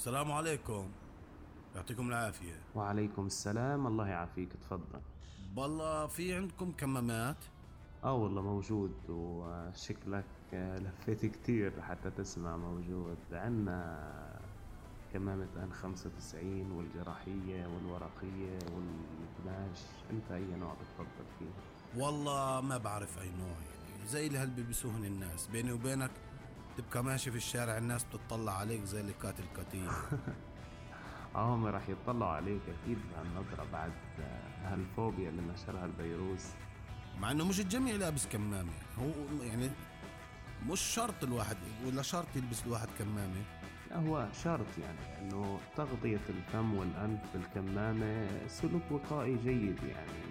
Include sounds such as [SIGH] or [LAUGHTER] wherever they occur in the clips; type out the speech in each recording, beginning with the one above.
السلام عليكم. يعطيكم العافية. وعليكم السلام. الله يعافيك. تفضل. والله في عندكم كمامات؟ آه والله موجود وشكلك لفيت كتير حتى تسمع موجود. عنا كمامة آن خمسة وتسعين والجراحية والورقية والقماش أنت أي نوع بتفضل فيه؟ والله ما بعرف أي نوع يعني زي اللي هل بيلبسوهن الناس. بيني وبينك تبقى ماشي في الشارع الناس بتطلع عليك زي اللي قاتل قتيل. [LAUGHS] آه هم راح يطلعوا عليك أكيد بهالنظرة بعد هالفوبيا اللي نشرها الفيروس. مع إنه مش الجميع لابس كمامة. هو يعني مش شرط الواحد ولا شرط يلبس الواحد كمامة. لا هو شرط يعني إنه تغطية الفم والأنف بالكمامة سلوك وقائي جيد يعني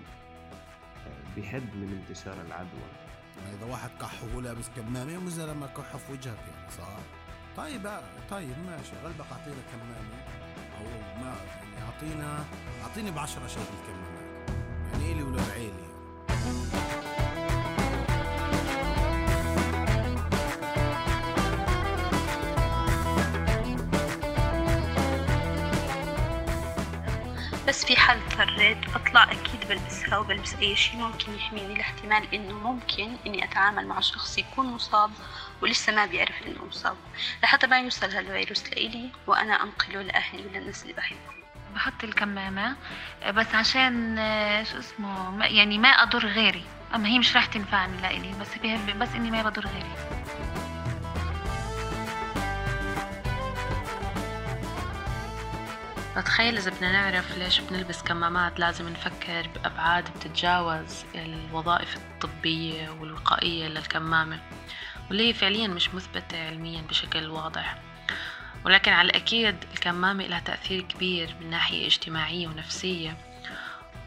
بيحد من انتشار العدوى. يعني إذا واحد كح وهو لابس كمامة مش لما كح في وجهك يعني صح؟ طيب طيب ماشي. غلبك أعطينا كمامة. أو ما يعني اعطينا أعطيني ب 10 اشياء الكمامات بس في حال اضطريت أطلع أكيد بلبسها وبلبس أي شيء ممكن يحميني لاحتمال إنه ممكن إني أتعامل مع شخص يكون مصاب ولسه ما بيعرف إنه مصاب. لحتى ما يوصل هالفيروس لإلي وأنا أنقله لأهلي وللناس اللي بحبهم. بحط الكمامة بس عشان شو اسمه يعني ما أضر غيري. أما هي مش راح تنفعني لإلي بس بس إني ما بضر غيري. بتخيل إذا بدنا نعرف ليش بنلبس كمامات لازم نفكر بأبعاد بتتجاوز الوظائف الطبية والوقائية للكمامة واللي هي فعليا مش مثبتة علميا بشكل واضح. ولكن على الأكيد الكمامة لها تأثير كبير من ناحية اجتماعية ونفسية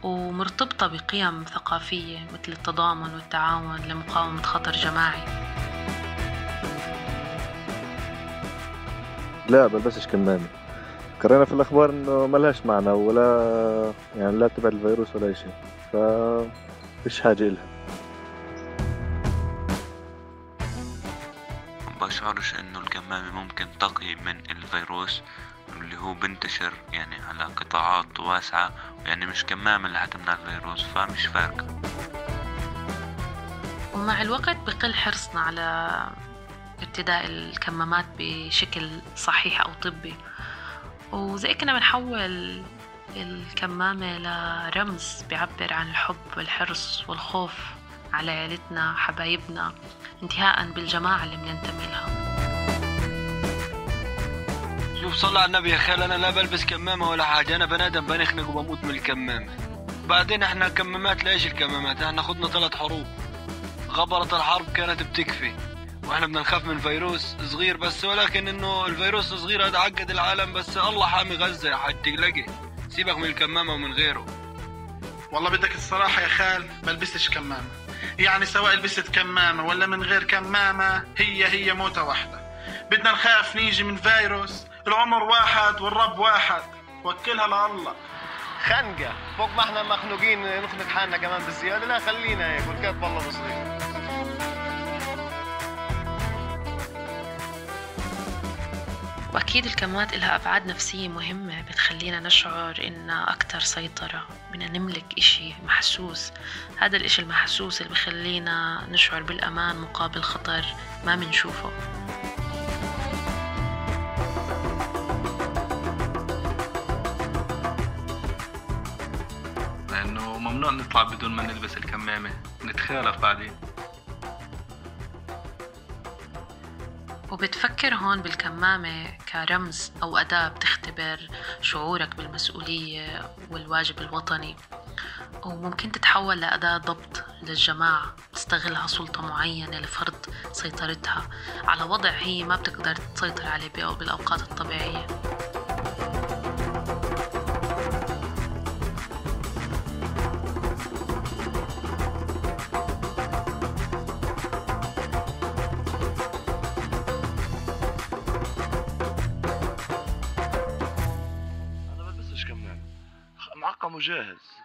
ومرتبطة بقيم ثقافية مثل التضامن والتعاون لمقاومة خطر جماعي. لا بلبسش كمامة. قرينا في الأخبار إنه ملهاش معنى ولا يعني لا تبعد الفيروس ولا أي شيء. ف فيش حاجة إلها؟ بشعرش إنه الكمامة ممكن تقي من الفيروس اللي هو بنتشر يعني على قطاعات واسعة يعني مش كمامة اللي حتمنع الفيروس فمش فارقة. ومع الوقت بقل حرصنا على ارتداء الكمامات بشكل صحيح أو طبي. وزي كنا بنحول الكمامة لرمز بيعبر عن الحب والحرص والخوف على عيلتنا حبايبنا انتهاء بالجماعة اللي بننتمي لها. شوف صلى على النبي يا خال أنا لا بلبس كمامة ولا حاجة. أنا بنادم بنخنق وبموت من الكمامة. بعدين إحنا كمامات ليش الكمامات؟ إحنا خدنا ثلاث حروب. غبرة الحرب كانت بتكفي. وإحنا بدنا نخاف من فيروس صغير بس ولكن إنه الفيروس الصغير هذا عقد العالم بس الله حامي غزة يا حاج تقلقي سيبك من الكمامة ومن غيره. والله بدك الصراحة يا خال بلبسش كمامة. يعني سواء لبست كمامة ولا من غير كمامة هي هي موتة واحدة. بدنا نخاف نيجي من فيروس العمر واحد والرب واحد. وكلها لله. خنقة. فوق ما إحنا مخنوقين نخنق حالنا كمان بالزيادة. لا خلينا هيك والكاتب الله بصير وأكيد الكمامات إلها أبعاد نفسية مهمة بتخلينا نشعر إننا أكتر سيطرة بدنا نملك إشي محسوس. هذا الإشي المحسوس اللي بخلينا نشعر بالأمان مقابل خطر ما منشوفه. لأنه ممنوع نطلع بدون ما نلبس الكمامة. نتخالف بعدين. وبتفكر هون بالكمامة كرمز أو أداة بتختبر شعورك بالمسؤولية والواجب الوطني. وممكن تتحول لأداة ضبط للجماعة تستغلها سلطة معينة لفرض سيطرتها. على وضع هي ما بتقدر تسيطر عليه بالأوقات الطبيعية. Kamu Jazz.